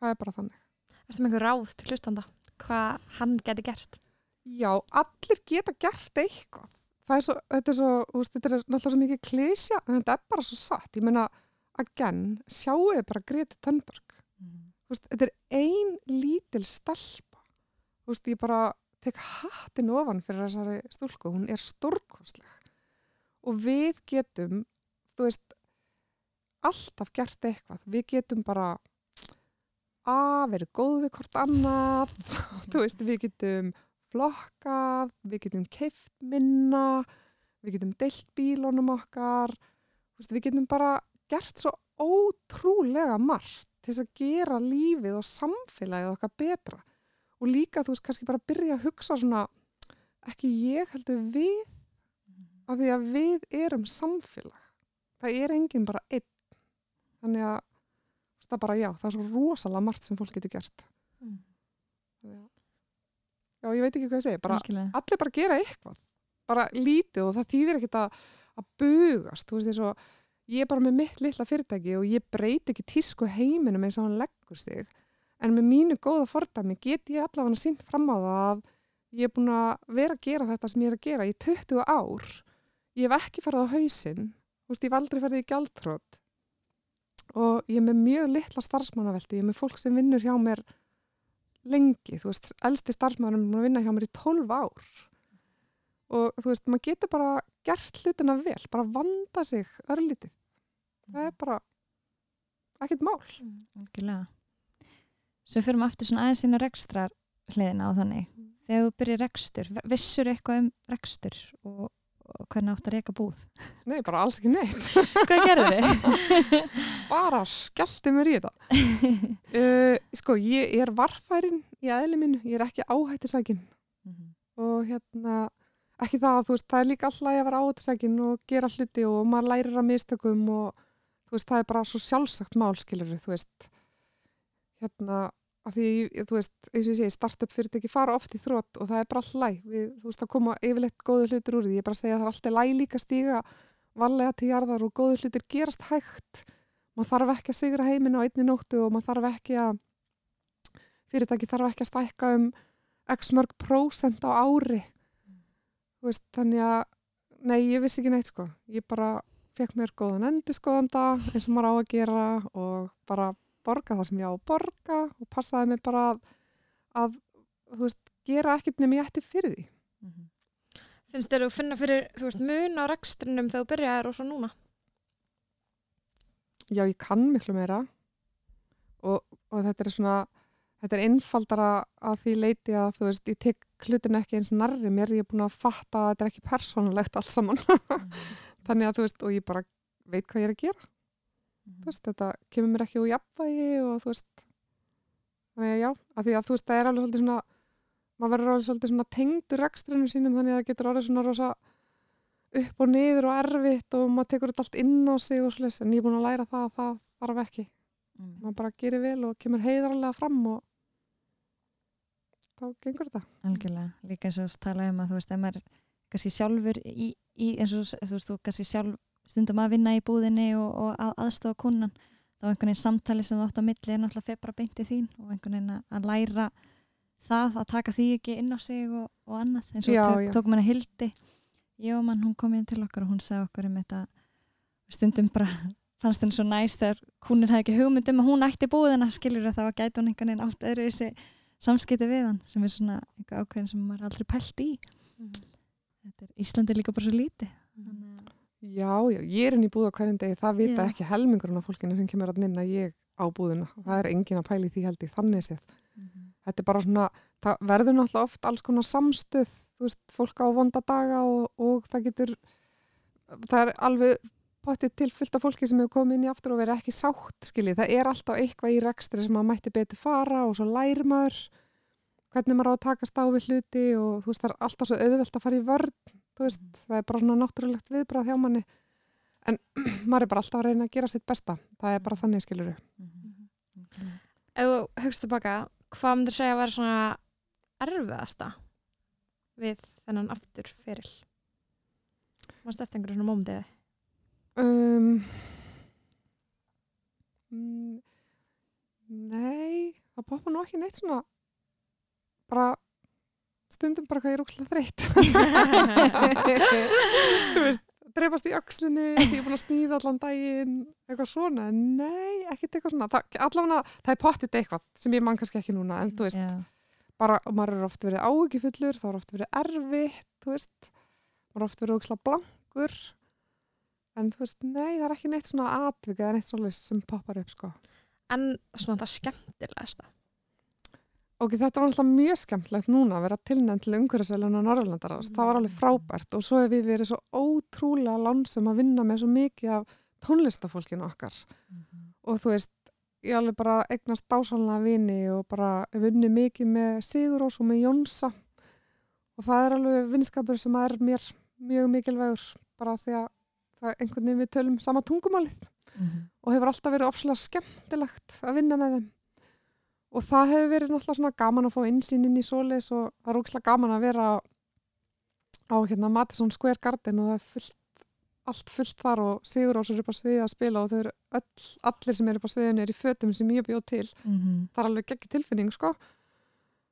það er bara þannig Ertu með einhver ráð til hlustanda hvað hann geti gert Já, allir geta gert eitthvað. Það er svo, þetta er svo, veist, þetta er náttúrulega svo mikið klísja, en þetta er bara svo satt. Ég meina, again, sjáu þið bara Greti. Þú veist, þetta er ein lítil stelpa. Veist, ég bara tek hattin ofan fyrir þessari stúlku. Hún er stórkostleg. Og við getum, þú veist, alltaf gert eitthvað. Við getum bara að vera góð við hvort annað. [LAUGHS] þú veist, við getum flokkað, við getum keift minna, við getum deilt bílunum okkar, veist, við getum bara gert svo ótrúlega margt til þess að gera lífið og samfélagið okkar betra og líka þú veist kannski bara byrja að hugsa svona ekki ég heldur við af því að við erum samfélag. Það er enginn bara einn. Þannig að það bara já, það er svo rosalega margt sem fólk getur gert. Að- já, ég veit ekki hvað ég segi bara allir bara gera eitthvað. Bara lítið og það þýðir ekkert að, að bugast, þú veist eins og ég er bara með mitt litla fyrirtæki og ég breyti ekki tísku heiminum eins og hann leggur sig. En með mínu góða fordæmi get ég allavega sínt fram á það að ég er búin að vera að gera þetta sem ég er að gera í 20 ár ég hef ekki farið á hausinn þú veist, ég hef aldrei farið í gjaldtrótt og ég er með mjög litla starfsmannavelti, ég er með fólk sem vinnur hjá mér lengi, þú veist, elsti starfsmannur er að vinna hjá mér í 12 ár. Og þú veist, maður getur bara gert hlutina vel, bara vanda sig örlítið, það er bara ekkert mál. Algjörlega. Svo fyrir maður aftur svona aðeins á rekstrar hliðina á þannig. Þegar þú byrjar rekstur, vissur eitthvað um rekstur og hvernig átt að reyka búð? nei, bara alls ekki neitt. [LAUGHS] Hvað gerður þið? [LAUGHS] bara skellti mér í þetta. [LAUGHS] Uh, sko, ég er varfærin í eðli mínu, ég er ekki áhættisækin og hérna ekki það að þú veist, það er líka alltaf að vera áhættisækin og gera hluti og maður lærir að mistökum og þú veist, það er bara svo sjálfsagt mál skilur þú veist. Hérna, að því, þú veist, eins og ég segi startup fyrirtæki fara oft í þrótt og það er bara alltaf læg, við, þú veist, það koma yfirleitt góðu hlutir úr því, ég er bara að segja að það er alltaf læg líka stíga varlega til jarðar og góðu hlutir gerast hægt. Maður þarf ekki að sigra heiminu á einni nóttu og maður þarf ekki að fyrirtæki þarf ekki að stækka um x mörg prósent á ári. Þú veist, þannig að nei, ég vissi ekki neitt sko. Ég bara fekk mér góðan endurskoðanda eins og maður á að gera og bara borga það sem ég á að borga og passaði mig bara að, að veist, gera ekkert nefn ég ætti fyrir því. Finnst þér að finna fyrir, veist, mun á rekstrinum þegar þú byrjaðir og svo núna? já, ég kann miklu meira. Og, og þetta er svona þetta er einfaldara að því leiti að þú veist, ég tek hlutin ekki eins nærri mér, ég er búin að fatta að þetta er ekki persónulegt allt saman. [LAUGHS] Þannig að þú veist, og ég bara veit hvað ég er að gera þú veist, þetta kemur mér ekki úr jafnvægi og þú veist þannig að já, að því að þú veist, það er alveg svolítið svona maður verður alveg svolítið svona tengdur rekstrinu sínum þannig að það getur orðið svona rosa upp og niður og erfitt og maður tekur þetta allt inn á sig og slis en ég er búin að læra það að það þarf ekki. Maður bara gerir vel og kemur heiðarlega fram og þá gengur þetta. Algjörlega, líka eins og þú talaði um að þú veist, ef maður kannski sjálfur í, í eins og þú veist, þú kannski sjálf stundum að vinna í búðinni og, og að, aðstofa kunnan þá einhvern veginn samtali sem þú átt á milli er náttúrulega fyrir bara beint í þín og einhvern veginn að- að læra það að taka því ekki inn á sig og, og annað eins og Já, tök, já. tókum henni Hildi. Ég og mann, hún kom inn til okkar og hún sagði okkur um þetta stundum bara [LAUGHS] fannst henni svo næst þegar húnir hefði ekki hugmynd um að hún ætti búðina skilur það þá gæti hún einhvern veginn allt öðru þessi samskipti við hann sem er svona einhver ákveðin sem maður er aldrei pælt í. Er, Íslandi er líka bara svo þannig að Já, já, ég er inn í búð á hverjum degi, það vita Já. ekki helmingurinn af fólkinu sem kemur að nynna ég á búðina. Það er engin að pæli því held ég þannig séð. Þetta er bara svona, það verður náttúrulega oft alls konar samstöð, þú veist, fólk á vonda daga og, og það getur, það er alveg potið til fullt af fólki sem hefur komið inn í aftur og verið ekki sátt, skiljið. Það er alltaf eitthvað í rekstri sem maður mætti betur fara og svo læri maður hvernig maður á að takast á við hluti og þú veist, það er alltaf svo auðvelt að fara í vörn, þú veist, það er bara svona náttúrulegt viðbrað hjá manni. En [CLEARS THROAT] maður er bara alltaf að reyna að gera sitt besta. Það er bara þannig, skiljuru. Mhm. Ef þú hugst tilbaka, hvað myndir segja að vera svona erfiðasta við þennan aftur feril? Mást eftir einhverju svona mómdiði? Um, mm, nei, það poppa nú ekki neitt svona bara stundum bara hvað ég er ókslega þreytt [LAUGHS] þú veist dreifast í öxlinni, ég er búin að snýða allan daginn, eitthvað svona nei, ekkert eitthvað svona það, allavega, það er pottit eitthvað sem ég mann kannski ekki núna en þú veist, Já. bara, og maður er oft verið áhugifullur, það er oft verið erfitt þú veist, maður er oft verið ókslega blankur en þú veist, nei, það er ekki neitt svona atvik eða neitt svona sem poppar upp sko. En svona það skemmtilegasta? Ok, þetta var alltaf mjög skemmtilegt núna að vera tilnæmt til umhverfisvelun á Norrlandaráðs, það var alveg frábært og svo hefur við verið svo ótrúlega lánsum að vinna með svo mikið af tónlistafólkinu okkar. Og þú veist, ég alveg bara eignast dásanlega vini og bara vunni mikið með Sigurós og með Jónsa. Og það er alveg vinskapur sem er mér mjög mikilvægur bara því að það er einhvern veginn við tölum sama tungumálið. Mhm. og hefur alltaf verið ofslega skemmtilegt að vinna með þeim og það hefur verið náttúrulega svona gaman að fá insýn inn í svoleiðis og það er ógislega gaman að vera á hérna Madison Square Garden og það er fullt, allt fullt þar og Sigur Ós er upp á sviði að spila og þau eru öll, allir sem eru upp á sviðinu er í fötum sem ég bjóð til. Mhm. það er alveg geggi tilfinning sko.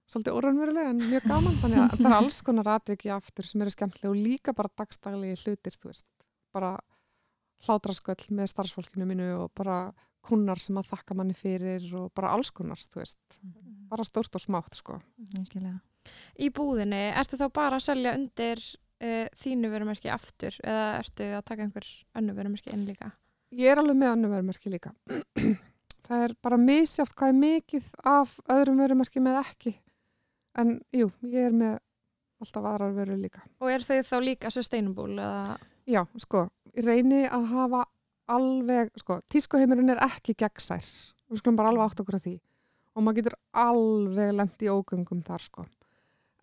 Svolítið orðanverulega en mjög gaman þannig að það er alls konar atviki aftur sem eru skemmtilega og líka bara dagstaglegi hlutir þú veist, bara hlátrasköll með starfsfólkinu mínu og bara kunnar sem að þakka manni fyrir og bara alls konar, þú veist bara stórt og smátt sko Algjörlega. Í búðinni, ertu þá bara að selja undir uh, þínu verumerki aftur eða ertu að taka einhver önnu verumerki inn líka? Ég er alveg með annu vörumerki líka [CLEARS THROAT] það er bara misjátt hvað er mikið af öðrum vörumerki með ekki en jú, ég er með alltaf aðrar vörur líka Og er þau þá líka sustainable eða? Já, sko, ég reyni að hafa alveg, sko, tískuheimurinn er ekki gegnsær, við skulum bara alveg átt okkur að því. Og maður getur alveg lent í ógöngum þar, sko.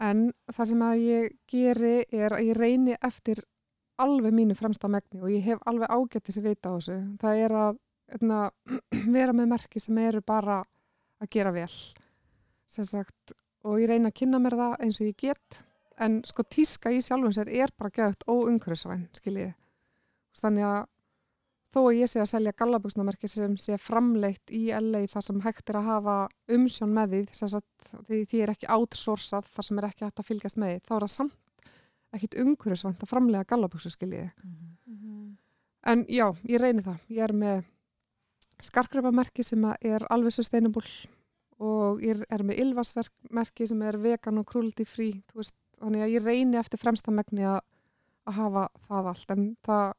En það sem að ég geri er að ég reyni eftir alveg mínu fremsta megni og ég hef alveg ágætt þessi vita á þessu, það er að etna, [CLEARS THROAT] vera með merki sem eru bara að gera vel. Sem sagt, og ég reyni að kynna mér það eins og ég get. En sko tíska í sjálfum sér er bara geðut óumhverfisvæn, skiljiði. Þannig að þó að ég sé að selja gallabuxnamerki sem sé framleitt í LA þar sem hægt er að hafa umsjón með því þess að því því er ekki outsourcað þar sem er ekki hægt að fylgjast með því þá er það samt ekkit umhverfisvænt að framlega gallabuxu skiljiði Mhm. en já, ég reyni það. Ég er með skarkrepamerki sem er alveg sustainable og ég er með ylvasmerki sem er vegan og cruelty free veist, þannig að ég reyni eftir fremsta megni að, að hafa það allt. En það,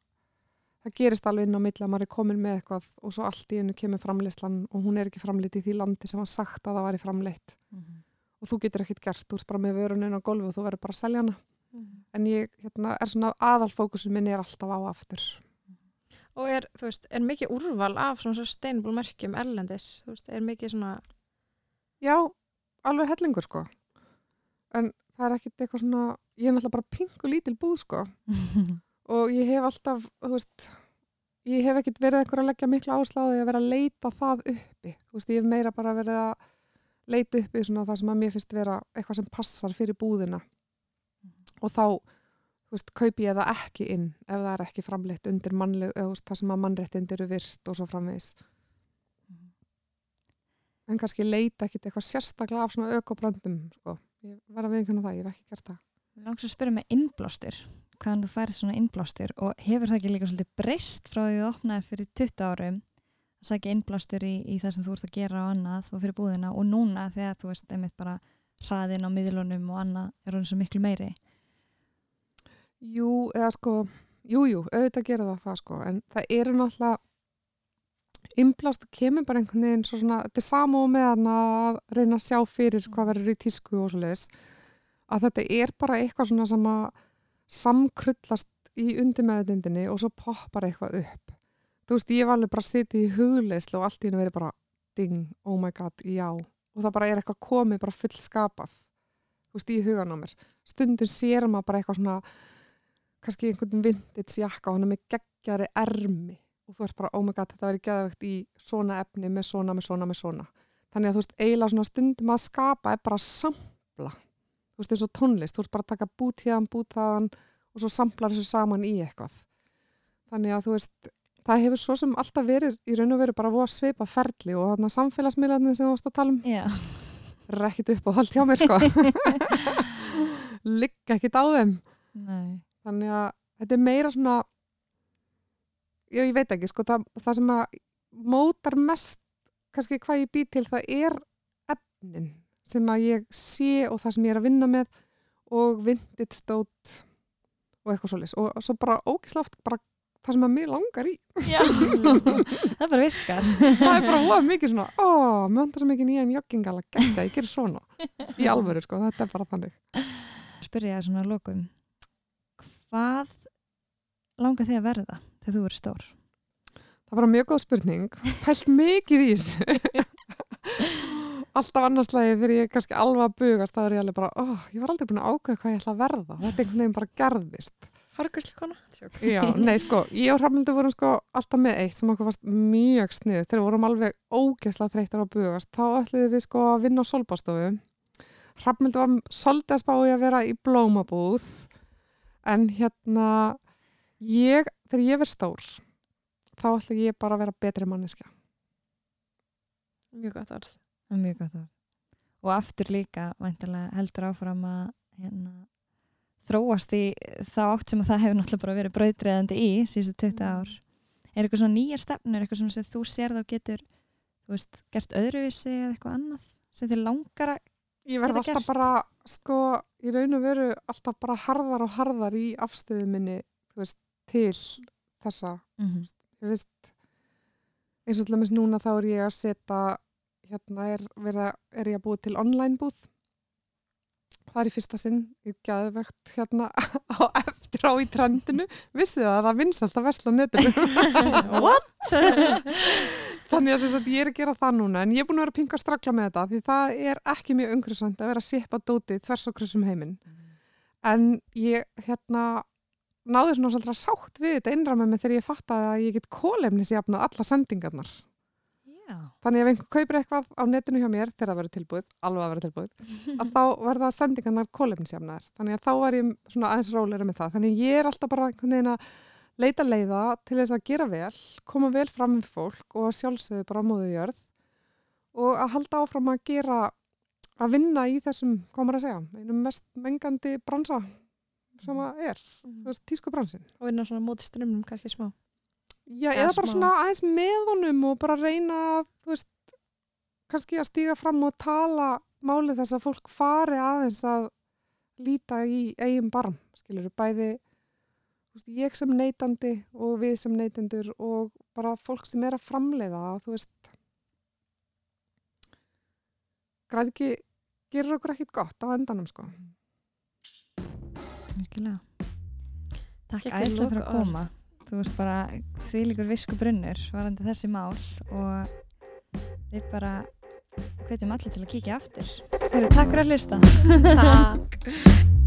það gerist alveg inn á milli að maður er komin með eitthvað og svo allt í hennu kemur framleyslan og hún er ekki framleitt í því landi sem var sagt að það væri framleitt. Mhm. og þú getur ekkit gert, þú ert bara með vöruninn á golfi og þú verður bara að selja hana. En ég hérna, er svona aðalfókusun minn er alltaf á aftur. Og er, þú veist, er mikið úrval af svona sustainable merkjum erlendis? Þú veist, er mikið svona, Já, alveg hellingur sko. En það er ekkit eitthvað svona ég er náttúrulega bara pingu lítil búð sko [LAUGHS] og ég hef alltaf þú veist, ég hef ekkit verið eitthvað að leggja mikla ásláði að vera að leita það uppi, þú veist, ég hef meira bara verið að leita uppi svona það sem að mér finnst vera eitthvað sem passar fyrir búðina. Og þá þú veist, kaupi ég það ekki inn ef það er ekki framleitt undir mannleg, eða það sem að mannréttind eru virt og svo framvegis. En kannski leita ekkit eitthvað sérstaklega af svona ökobröndum sko. ég verða að viðkynna það, ég hef ekki gert það. Langs að spyrja með innblástur hvaðan þú færið svona innblástur og hefur það ekki líka svolítið breyst frá því þú opnaði fyrir 20 árum að sækja innblástur í, í það sem þú ert að gera á annað og fyrir búðina og núna þegar þú veist einmitt bara hraðin á miðlunum og annað er hún svo miklu meiri? Jú, eða sko, jú, jú, auðvitað gera það það sko, en það eru náttúrulega innblást kemur bara einhvern veginn svo svona, þetta er sama og með að reyna að sjá fyrir hvað verður í tísku og svo leiðis, að þetta er bara eitthvað svona sem að samkrullast í undirmeðutindinni og svo poppar eitthvað upp. Þú veist, ég var alveg bara að sitja í hugleislu og allt í hennu verið bara ding, oh my god, já. Og það bara er eitthvað komið, bara fullskapað, þú veist, í hugan á mér. Stundum sér maður bara eitthvað svona, kannski einhvern vintage jakka og hann er með geggjari ermi og þú ert bara, oh my god, þetta verið geðvegt í svona efni með svona, með svona, með svona. Þannig að þú veist, eiginlega svona stundum að skapa er bara að sampla. Þú veist, eins og tónlist, þú ert bara að taka bút hérðan, bút þaðan og svo samplar þessu saman í eitthvað. Þannig að þú veist, það hefur svo sem alltaf verið í raun og veru bara voru að svipa ferli og þarna samfélagsmiðlarnir sem þú varst að tala um Já, er ekkit upp á hald hjá mér sko. [LAUGHS] Ligga ekkit á þeim. nei Þannig að þetta er meira svona, já ég veit ekki, sko, það, það sem að mótar mest kannski hvað ég bý til, það er efnin sem að ég sé og það sem ég er að vinna með og vintage stót og eitthvað svoleiðis og svo bara ógisláft bara það sem að mér langar í. [LAUGHS] Það bara virkar Það er bara of mikið svona, ó, vantar svo mikið nýjan joggingala, gæta, ég gerir svona. Í alvöru, sko, þetta er bara þannig. Spyrja það svona að lokum Hvað langar þig að verða þegar þú verður stór? Það var mjög góð spurning. Pælt mikið í þessu. [LAUGHS] Alltaf annarslægi þegar ég er kannski alveg að bugast, þá er ég alveg bara, ó, ég var aldrei búin að ákveða hvað ég ætla að verða. Þetta einhvern veginn bara gerðist. Harkvæsli kona? Já, nei, sko, ég og Hrafnildur vorum sko alltaf með eitt sem okkur varst mjög sniðið. Þegar við vorum alveg ógeðslega þreyttar að bugast, þá ætliðum við sko að vinna á solbástofu. Hrafnildur var svolítið að spá í að vera í blómabúð, en hérna, ég, þegar ég verð stór, þá ætla ég bara að vera betri manneska. Mjög gott orð. Það er mjög gott orð. Og aftur líka væntanlega heldur áfram að hérna, þróast í þá átt sem að það hefur náttúrulega bara verið brauðdreðandi í síðustu 20 ár. Er eitthvað svona nýjar stefnur, eitthvað sem þú sér þá getur þú veist, gert öðruvísi eða eitthvað annað sem þið langar að Ég verð Geta alltaf gert. bara, sko, í raun og veru alltaf bara harðar og harðar í afstöðu minni, þú veist, til þessa, mm -hmm. ég veist, eins og til dæmis núna þá er ég að setja, hérna er, verið, að- er ég að búið til online búð. Það er í fyrsta sinn, ég gæði vegt hérna [LAUGHS] á eftir á í trendinu, vissu það að það vinnst alltaf vesla á netinu. [LAUGHS] What? [LAUGHS] Þannig að sagt, ég er að gera það núna en ég er búin að vera að pinga að strakla með þetta því það er ekki mjög umhverfisvænt að vera að sippa dóti þvers og krusum heiminn en ég hérna náði svona svolítið sátt við þetta innra með þegar ég fattaði að ég get kólefnisjafnað alla sendingarnar. Þannig ef einhver kaupir eitthvað á netinu hjá mér þegar það verður tilbúið, alveg að verður tilbúið [LAUGHS] að þá verða sendingarnar kólefnisjafnaðar þannig að þá var ég svona aðeins róleira með það. Þannig að ég er alltaf bara einhvern veginn að leita leiða til þess að gera vel koma vel fram með fólk og sjálfsögðu bara á móðu jörð og að halda áfram að gera að vinna í þessum, hvað maður að segja einum mest mengandi bransa sem að er, veist, tískubransin. Og vinna svona móti strömmum kannski smá. Já, Eða bara svona aðeins með honum og bara reyna að, þú veist, kannski að stíga fram og tala málið þess að fólk fari aðeins að líta í eigin barm, skilur bæði þú veist, ég sem neytandi og við sem neytendur og bara fólk sem er að framleiða, þú veist, græði ekki, gerir okkur ekkit gott á endanum, sko. Virkilega. Takk Geggjuð æðislega fyrir að koma. Þú veist bara því líkur visku brunnur varandi þessi mál og við bara hvetjum allir til að kíkja aftur. Heru, takk fyrir að hlusta. Takk. [LAUGHS]